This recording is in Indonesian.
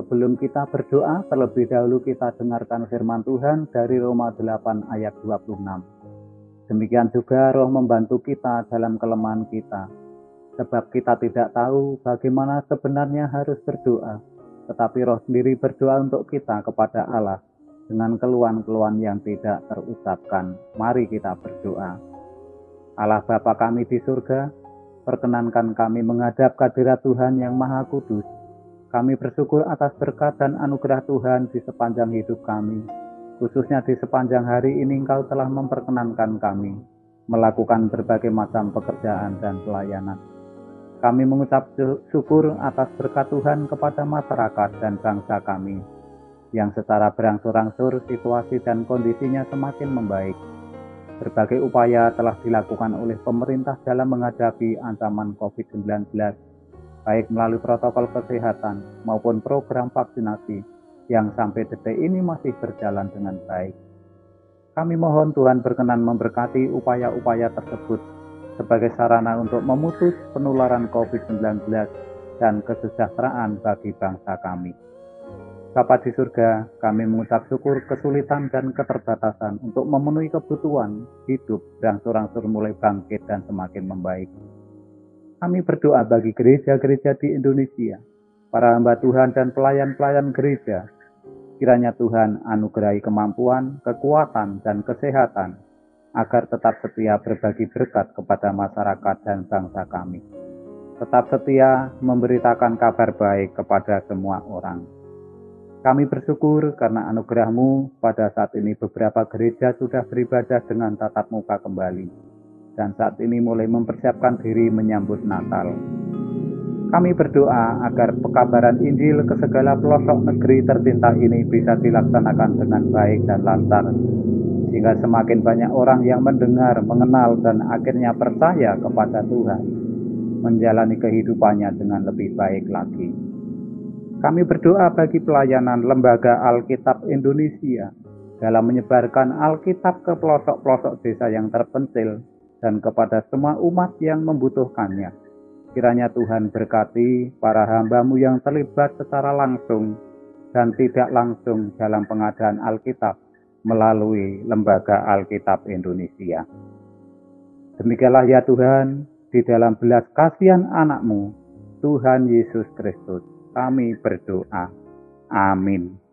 sebelum kita berdoa, terlebih dahulu kita dengarkan firman Tuhan dari Roma 8 ayat 26. Demikian juga roh membantu kita dalam kelemahan kita, sebab kita tidak tahu bagaimana sebenarnya harus berdoa, tetapi roh sendiri berdoa untuk kita kepada Allah dengan keluhan-keluhan yang tidak terucapkan. Mari kita berdoa. Allah Bapa kami di surga, Perkenankan kami menghadap kadirat Tuhan yang Maha Kudus. Kami bersyukur atas berkat dan anugerah Tuhan di sepanjang hidup kami. Khususnya di sepanjang hari ini Engkau telah memperkenankan kami melakukan berbagai macam pekerjaan dan pelayanan. Kami mengucap syukur atas berkat Tuhan kepada masyarakat dan bangsa kami, yang secara berangsur-angsur situasi dan kondisinya semakin membaik Berbagai upaya telah dilakukan oleh pemerintah dalam menghadapi ancaman COVID-19, baik melalui protokol kesehatan maupun program vaksinasi yang sampai detik ini masih berjalan dengan baik. Kami mohon Tuhan berkenan memberkati upaya-upaya tersebut sebagai sarana untuk memutus penularan COVID-19 dan kesejahteraan bagi bangsa kami. Bapa di surga, kami mengucap syukur kesulitan dan keterbatasan untuk memenuhi kebutuhan hidup berangsur-angsur mulai bangkit dan semakin membaik. Kami berdoa bagi gereja-gereja di Indonesia, para hamba Tuhan dan pelayan-pelayan gereja. Kiranya Tuhan anugerahi kemampuan, kekuatan, dan kesehatan agar tetap setia berbagi berkat kepada masyarakat dan bangsa kami. Tetap setia memberitakan kabar baik kepada semua orang kami bersyukur karena anugerahmu pada saat ini beberapa gereja sudah beribadah dengan tatap muka kembali dan saat ini mulai mempersiapkan diri menyambut Natal. Kami berdoa agar pekabaran Injil ke segala pelosok negeri tercinta ini bisa dilaksanakan dengan baik dan lancar, sehingga semakin banyak orang yang mendengar, mengenal, dan akhirnya percaya kepada Tuhan, menjalani kehidupannya dengan lebih baik lagi. Kami berdoa bagi pelayanan Lembaga Alkitab Indonesia dalam menyebarkan Alkitab ke pelosok-pelosok desa yang terpencil dan kepada semua umat yang membutuhkannya. Kiranya Tuhan berkati para hambamu yang terlibat secara langsung dan tidak langsung dalam pengadaan Alkitab melalui Lembaga Alkitab Indonesia. Demikianlah ya Tuhan, di dalam belas kasihan anakmu, Tuhan Yesus Kristus kami berdoa. Amin.